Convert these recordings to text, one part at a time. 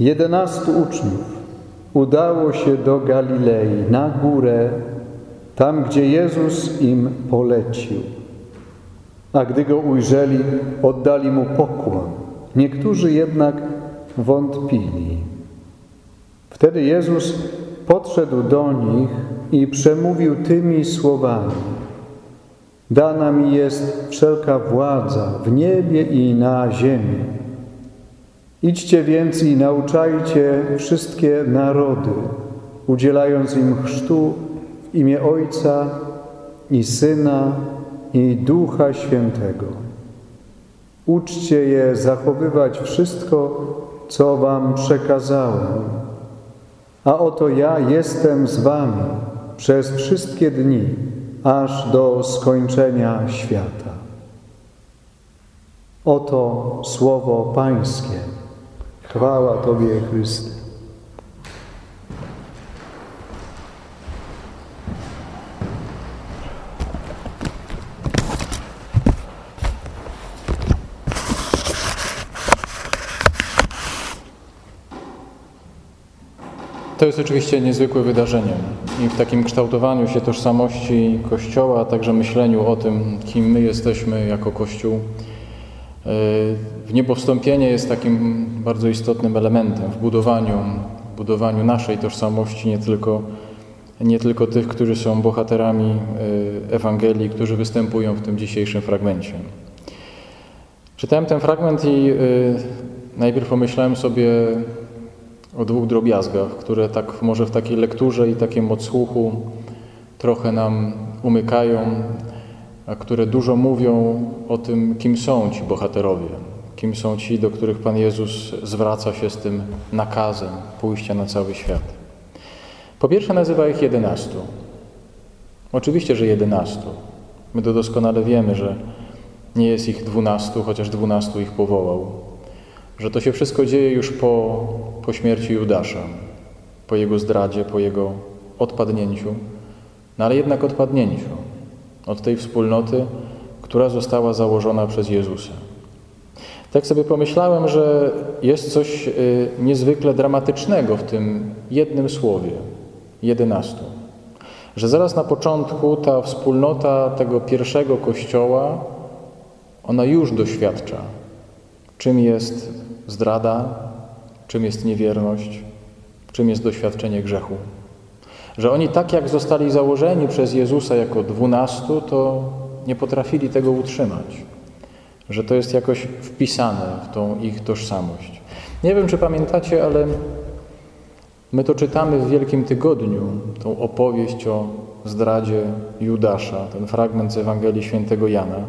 Jedenastu uczniów udało się do Galilei, na górę, tam gdzie Jezus im polecił. A gdy go ujrzeli, oddali mu pokłon. Niektórzy jednak wątpili. Wtedy Jezus podszedł do nich i przemówił tymi słowami. Dana mi jest wszelka władza w niebie i na ziemi. Idźcie więc i nauczajcie wszystkie narody, udzielając im chrztu w imię Ojca i Syna i Ducha Świętego. Uczcie je zachowywać wszystko, co wam przekazałem. A oto ja jestem z wami przez wszystkie dni, aż do skończenia świata. Oto słowo Pańskie. Chwała Tobie, Chryste. To jest oczywiście niezwykłe wydarzenie i w takim kształtowaniu się tożsamości Kościoła, a także myśleniu o tym, kim my jesteśmy jako Kościół, e, w niebowstąpienie jest takim bardzo istotnym elementem w budowaniu, w budowaniu naszej tożsamości, nie tylko, nie tylko tych, którzy są bohaterami e, Ewangelii, którzy występują w tym dzisiejszym fragmencie. Czytałem ten fragment i e, najpierw pomyślałem sobie o dwóch drobiazgach, które tak może w takiej lekturze i takim odsłuchu trochę nam umykają, a które dużo mówią o tym, kim są ci bohaterowie, kim są ci, do których Pan Jezus zwraca się z tym nakazem pójścia na cały świat. Po pierwsze nazywa ich jedenastu. Oczywiście, że jedenastu. My to doskonale wiemy, że nie jest ich dwunastu, chociaż dwunastu ich powołał że to się wszystko dzieje już po, po śmierci Judasza, po jego zdradzie, po jego odpadnięciu, no ale jednak odpadnięciu od tej wspólnoty, która została założona przez Jezusa. Tak sobie pomyślałem, że jest coś y, niezwykle dramatycznego w tym jednym słowie, jedenastu. Że zaraz na początku ta wspólnota tego pierwszego kościoła, ona już doświadcza, czym jest zdrada, czym jest niewierność, czym jest doświadczenie grzechu. Że oni tak jak zostali założeni przez Jezusa jako dwunastu, to nie potrafili tego utrzymać. Że to jest jakoś wpisane w tą ich tożsamość. Nie wiem, czy pamiętacie, ale my to czytamy w Wielkim Tygodniu, tą opowieść o zdradzie Judasza, ten fragment z Ewangelii Świętego Jana.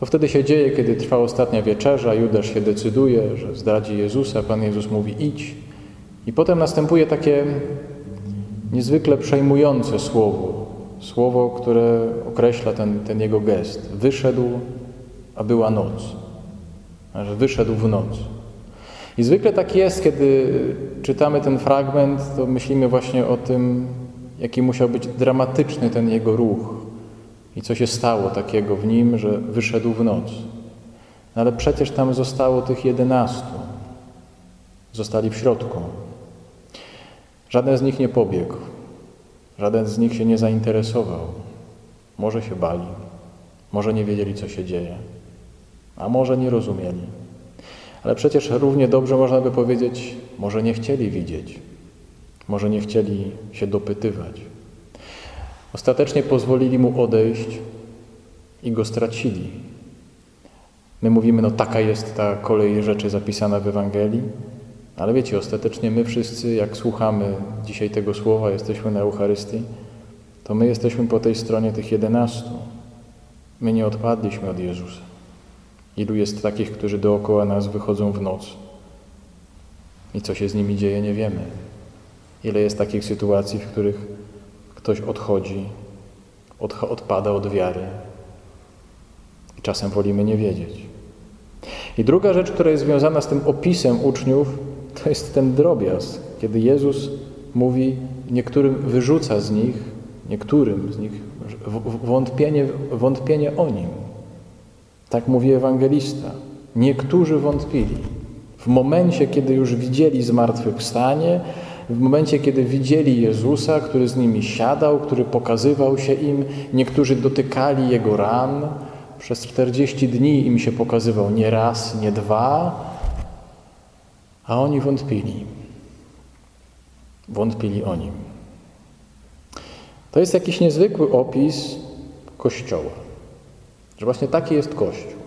To wtedy się dzieje, kiedy trwa ostatnia wieczerza, Judasz się decyduje, że zdradzi Jezusa, Pan Jezus mówi idź. I potem następuje takie niezwykle przejmujące słowo, słowo, które określa ten, ten jego gest. Wyszedł, a była noc. Że wyszedł w noc. I zwykle tak jest, kiedy czytamy ten fragment, to myślimy właśnie o tym, jaki musiał być dramatyczny ten jego ruch, i co się stało takiego w nim, że wyszedł w noc. No ale przecież tam zostało tych jedenastu. Zostali w środku. Żaden z nich nie pobiegł. Żaden z nich się nie zainteresował. Może się bali, może nie wiedzieli, co się dzieje, a może nie rozumieli. Ale przecież równie dobrze można by powiedzieć, może nie chcieli widzieć, może nie chcieli się dopytywać. Ostatecznie pozwolili mu odejść i go stracili. My mówimy, no taka jest ta kolej rzeczy zapisana w Ewangelii, ale wiecie, ostatecznie my wszyscy, jak słuchamy dzisiaj tego słowa, jesteśmy na Eucharystii, to my jesteśmy po tej stronie tych jedenastu. My nie odpadliśmy od Jezusa. Ilu jest takich, którzy dookoła nas wychodzą w noc i co się z nimi dzieje, nie wiemy. Ile jest takich sytuacji, w których Ktoś odchodzi, od, odpada od wiary. I czasem wolimy nie wiedzieć. I druga rzecz, która jest związana z tym opisem uczniów, to jest ten drobiazg, kiedy Jezus mówi, niektórym wyrzuca z nich, niektórym z nich wątpienie, wątpienie o Nim. Tak mówi ewangelista. Niektórzy wątpili, W momencie, kiedy już widzieli zmartwychwstanie, w momencie, kiedy widzieli Jezusa, który z nimi siadał, który pokazywał się im, niektórzy dotykali Jego ran, przez 40 dni im się pokazywał nie raz, nie dwa, a oni wątpili. Wątpili o nim. To jest jakiś niezwykły opis Kościoła. Że właśnie taki jest Kościół.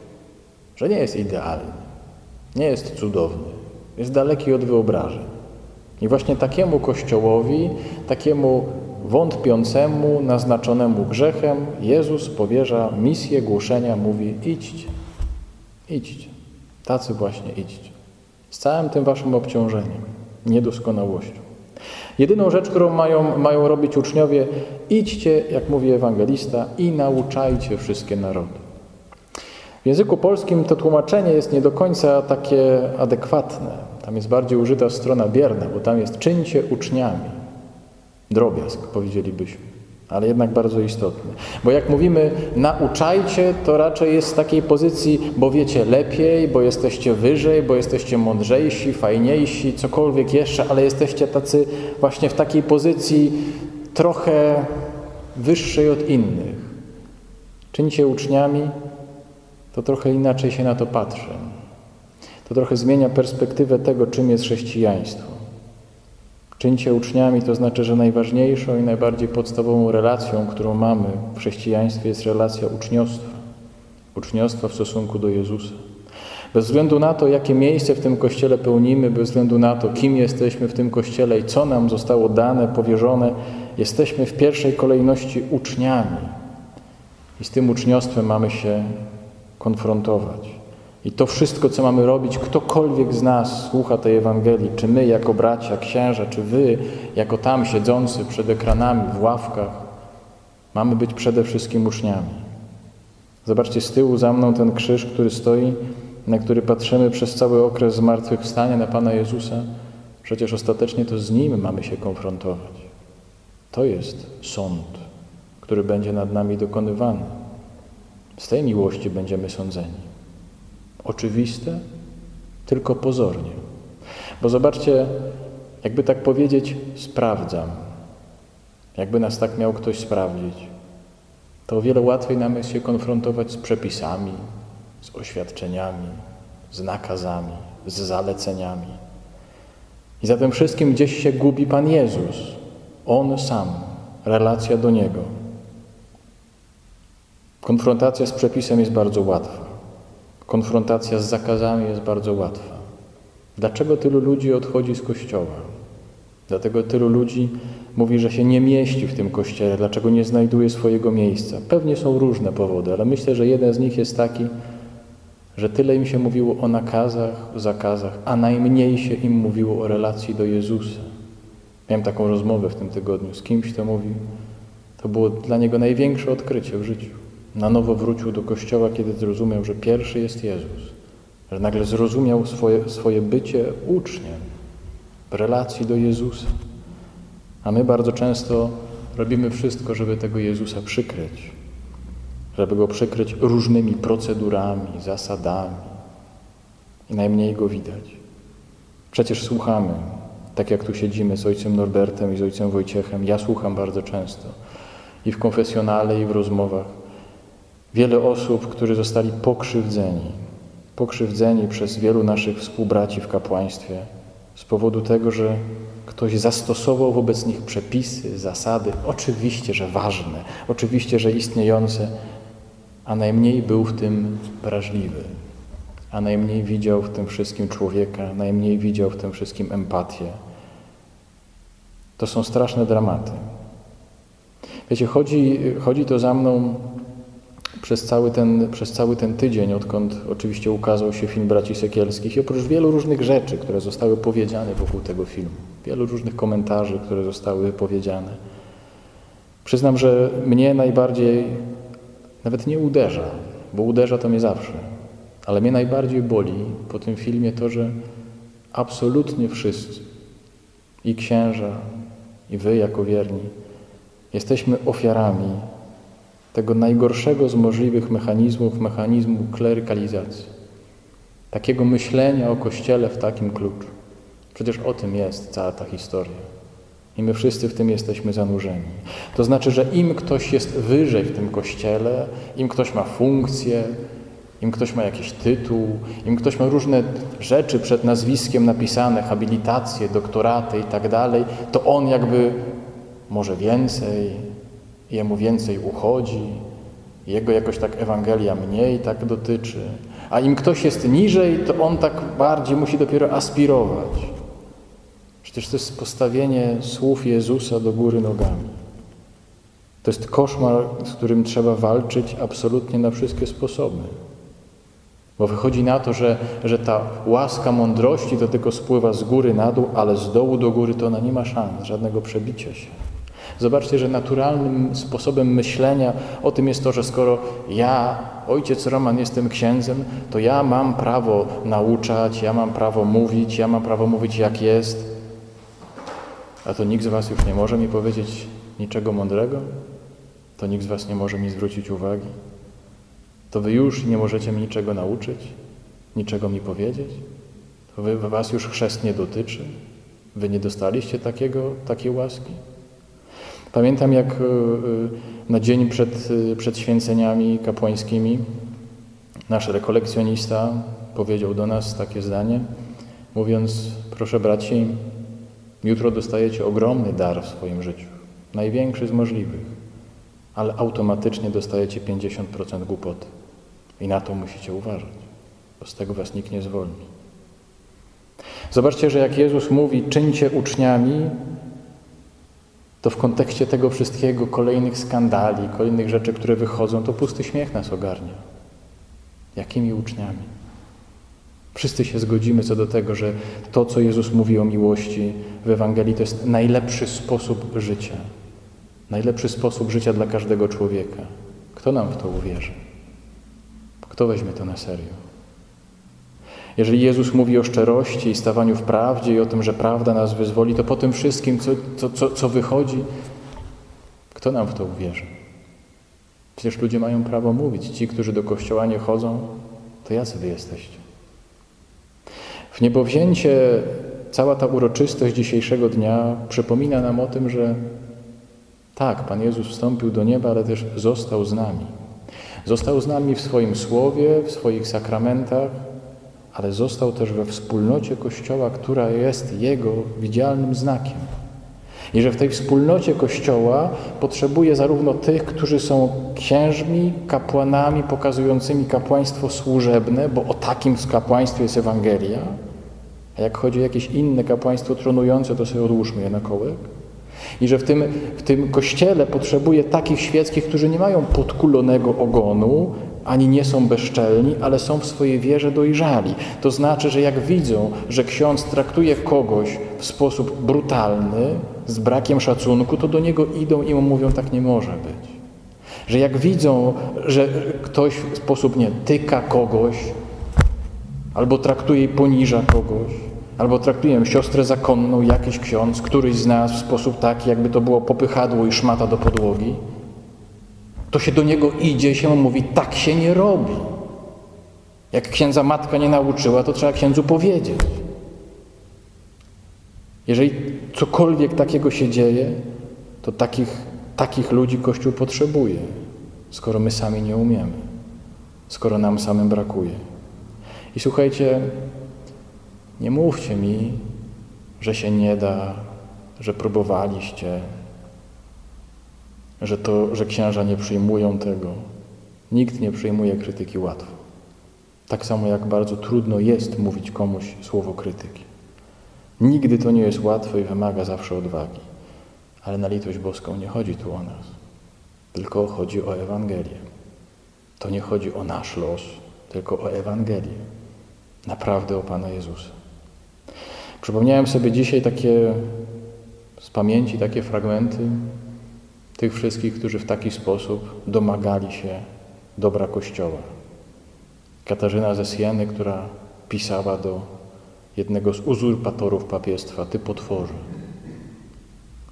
Że nie jest idealny, nie jest cudowny, jest daleki od wyobrażeń. I właśnie takiemu Kościołowi, takiemu wątpiącemu, naznaczonemu grzechem, Jezus powierza misję głoszenia, mówi idźcie, idźcie, tacy właśnie idźcie, z całym tym waszym obciążeniem, niedoskonałością. Jedyną rzecz, którą mają, mają robić uczniowie, idźcie, jak mówi ewangelista, i nauczajcie wszystkie narody. W języku polskim to tłumaczenie jest nie do końca takie adekwatne. Tam jest bardziej użyta strona bierna, bo tam jest czyńcie uczniami. Drobiazg, powiedzielibyśmy, ale jednak bardzo istotny. Bo jak mówimy nauczajcie, to raczej jest z takiej pozycji, bo wiecie lepiej, bo jesteście wyżej, bo jesteście mądrzejsi, fajniejsi, cokolwiek jeszcze, ale jesteście tacy właśnie w takiej pozycji trochę wyższej od innych. Czyńcie uczniami, to trochę inaczej się na to patrzy. To trochę zmienia perspektywę tego, czym jest chrześcijaństwo. Czyńcie uczniami to znaczy, że najważniejszą i najbardziej podstawową relacją, którą mamy w chrześcijaństwie jest relacja uczniostwa. Uczniostwa w stosunku do Jezusa. Bez względu na to, jakie miejsce w tym kościele pełnimy, bez względu na to, kim jesteśmy w tym kościele i co nam zostało dane, powierzone, jesteśmy w pierwszej kolejności uczniami. I z tym uczniostwem mamy się konfrontować. I to wszystko, co mamy robić, ktokolwiek z nas słucha tej Ewangelii, czy my jako bracia, księża, czy wy jako tam siedzący przed ekranami, w ławkach, mamy być przede wszystkim uczniami. Zobaczcie z tyłu za mną ten krzyż, który stoi, na który patrzymy przez cały okres zmartwychwstania na Pana Jezusa. Przecież ostatecznie to z Nim mamy się konfrontować. To jest sąd, który będzie nad nami dokonywany. Z tej miłości będziemy sądzeni. Oczywiste, tylko pozornie. Bo zobaczcie, jakby tak powiedzieć, sprawdzam. Jakby nas tak miał ktoś sprawdzić, to o wiele łatwiej nam jest się konfrontować z przepisami, z oświadczeniami, z nakazami, z zaleceniami. I za tym wszystkim gdzieś się gubi Pan Jezus. On sam, relacja do Niego. Konfrontacja z przepisem jest bardzo łatwa. Konfrontacja z zakazami jest bardzo łatwa. Dlaczego tylu ludzi odchodzi z kościoła? Dlatego tylu ludzi mówi, że się nie mieści w tym kościele, dlaczego nie znajduje swojego miejsca. Pewnie są różne powody, ale myślę, że jeden z nich jest taki, że tyle im się mówiło o nakazach, zakazach, a najmniej się im mówiło o relacji do Jezusa. Miałem taką rozmowę w tym tygodniu z kimś, kto mówił, to było dla niego największe odkrycie w życiu. Na nowo wrócił do kościoła, kiedy zrozumiał, że pierwszy jest Jezus, że nagle zrozumiał swoje, swoje bycie uczniem w relacji do Jezusa. A my bardzo często robimy wszystko, żeby tego Jezusa przykryć, żeby go przykryć różnymi procedurami, zasadami. I najmniej go widać. Przecież słuchamy, tak jak tu siedzimy z ojcem Norbertem i z ojcem Wojciechem, ja słucham bardzo często. I w konfesjonale, i w rozmowach wiele osób, którzy zostali pokrzywdzeni, pokrzywdzeni przez wielu naszych współbraci w kapłaństwie z powodu tego, że ktoś zastosował wobec nich przepisy, zasady, oczywiście, że ważne, oczywiście, że istniejące, a najmniej był w tym wrażliwy, a najmniej widział w tym wszystkim człowieka, najmniej widział w tym wszystkim empatię. To są straszne dramaty. Wiecie, chodzi, chodzi to za mną przez cały, ten, przez cały ten tydzień, odkąd oczywiście ukazał się film Braci Sekielskich i oprócz wielu różnych rzeczy, które zostały powiedziane wokół tego filmu, wielu różnych komentarzy, które zostały powiedziane, przyznam, że mnie najbardziej nawet nie uderza, bo uderza to mnie zawsze, ale mnie najbardziej boli po tym filmie to, że absolutnie wszyscy, i księża, i wy jako wierni, jesteśmy ofiarami tego najgorszego z możliwych mechanizmów, mechanizmu klerykalizacji. takiego myślenia o Kościele w takim kluczu. Przecież o tym jest cała ta historia. I my wszyscy w tym jesteśmy zanurzeni. To znaczy, że im ktoś jest wyżej w tym kościele, im ktoś ma funkcję, im ktoś ma jakiś tytuł, im ktoś ma różne rzeczy przed nazwiskiem napisane, habilitacje, doktoraty i tak dalej, to on jakby może więcej, jemu więcej uchodzi, jego jakoś tak Ewangelia mniej tak dotyczy. A im ktoś jest niżej, to on tak bardziej musi dopiero aspirować. Przecież to jest postawienie słów Jezusa do góry nogami. To jest koszmar, z którym trzeba walczyć absolutnie na wszystkie sposoby. Bo wychodzi na to, że, że ta łaska mądrości to tylko spływa z góry na dół, ale z dołu do góry to ona nie ma szans, żadnego przebicia się. Zobaczcie, że naturalnym sposobem myślenia o tym jest to, że skoro ja, ojciec Roman, jestem księdzem, to ja mam prawo nauczać, ja mam prawo mówić, ja mam prawo mówić jak jest, a to nikt z Was już nie może mi powiedzieć niczego mądrego? To nikt z Was nie może mi zwrócić uwagi? To Wy już nie możecie mi niczego nauczyć? Niczego mi powiedzieć? To wy, Was już chrzest nie dotyczy? Wy nie dostaliście takiego, takiej łaski? Pamiętam, jak e, e, na dzień przed, e, przed święceniami kapłańskimi nasz rekolekcjonista powiedział do nas takie zdanie, mówiąc, proszę braci, Jutro dostajecie ogromny dar w swoim życiu, największy z możliwych, ale automatycznie dostajecie 50% głupoty. I na to musicie uważać, bo z tego was nikt nie zwolni. Zobaczcie, że jak Jezus mówi, czyńcie uczniami, to w kontekście tego wszystkiego, kolejnych skandali, kolejnych rzeczy, które wychodzą, to pusty śmiech nas ogarnia. Jakimi uczniami? Wszyscy się zgodzimy co do tego, że to, co Jezus mówi o miłości w Ewangelii, to jest najlepszy sposób życia. Najlepszy sposób życia dla każdego człowieka. Kto nam w to uwierzy? Kto weźmie to na serio? Jeżeli Jezus mówi o szczerości i stawaniu w prawdzie i o tym, że prawda nas wyzwoli, to po tym wszystkim, co, co, co, co wychodzi, kto nam w to uwierzy? Przecież ludzie mają prawo mówić. Ci, którzy do kościoła nie chodzą, to jacy wy jesteście? W niebowzięcie cała ta uroczystość dzisiejszego dnia przypomina nam o tym, że tak, Pan Jezus wstąpił do nieba, ale też został z nami. Został z nami w swoim słowie, w swoich sakramentach, ale został też we wspólnocie Kościoła, która jest Jego widzialnym znakiem. I że w tej wspólnocie Kościoła potrzebuje zarówno tych, którzy są księżmi, kapłanami pokazującymi kapłaństwo służebne, bo o takim kapłaństwie jest Ewangelia, a jak chodzi o jakieś inne kapłaństwo tronujące, to sobie odłóżmy je na kołek. I że w tym, w tym kościele potrzebuje takich świeckich, którzy nie mają podkulonego ogonu, ani nie są bezczelni, ale są w swojej wierze dojrzali. To znaczy, że jak widzą, że ksiądz traktuje kogoś w sposób brutalny, z brakiem szacunku, to do niego idą i mu mówią, tak nie może być. Że jak widzą, że ktoś w sposób nie tyka kogoś, albo traktuje i poniża kogoś, albo traktuje siostrę zakonną, jakiś ksiądz, któryś z nas w sposób taki, jakby to było popychadło i szmata do podłogi, to się do niego idzie i się mu mówi, tak się nie robi. Jak księdza matka nie nauczyła, to trzeba księdzu powiedzieć. Jeżeli cokolwiek takiego się dzieje, to takich, takich ludzi Kościół potrzebuje, skoro my sami nie umiemy, skoro nam samym brakuje. I słuchajcie, nie mówcie mi, że się nie da, że próbowaliście, że, to, że księża nie przyjmują tego. Nikt nie przyjmuje krytyki łatwo. Tak samo jak bardzo trudno jest mówić komuś słowo krytyki. Nigdy to nie jest łatwe i wymaga zawsze odwagi. Ale na litość boską nie chodzi tu o nas, tylko chodzi o Ewangelię. To nie chodzi o nasz los, tylko o Ewangelię. Naprawdę o Pana Jezusa. Przypomniałem sobie dzisiaj takie z pamięci takie fragmenty tych wszystkich, którzy w taki sposób domagali się dobra Kościoła. Katarzyna ze Sieny, która pisała do jednego z uzurpatorów papiestwa, ty potworzy.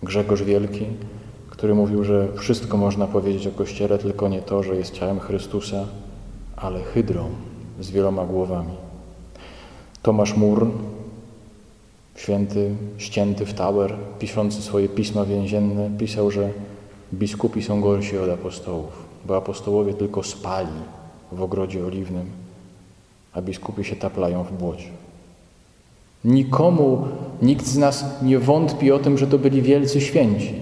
Grzegorz Wielki, który mówił, że wszystko można powiedzieć o Kościele, tylko nie to, że jest ciałem Chrystusa, ale hydrą z wieloma głowami. Tomasz Mur, święty, ścięty w Tower, piszący swoje pisma więzienne, pisał, że biskupi są gorsi od apostołów, bo apostołowie tylko spali w ogrodzie oliwnym, a biskupi się taplają w błocie. Nikomu, nikt z nas nie wątpi o tym, że to byli wielcy święci.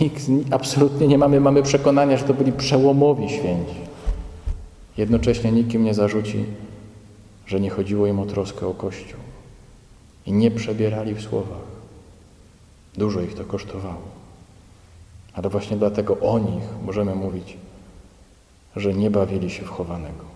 Nikt, absolutnie nie mamy, mamy przekonania, że to byli przełomowi święci. Jednocześnie nikim nie zarzuci, że nie chodziło im o troskę o Kościół i nie przebierali w słowach. Dużo ich to kosztowało. Ale właśnie dlatego o nich możemy mówić, że nie bawili się w chowanego.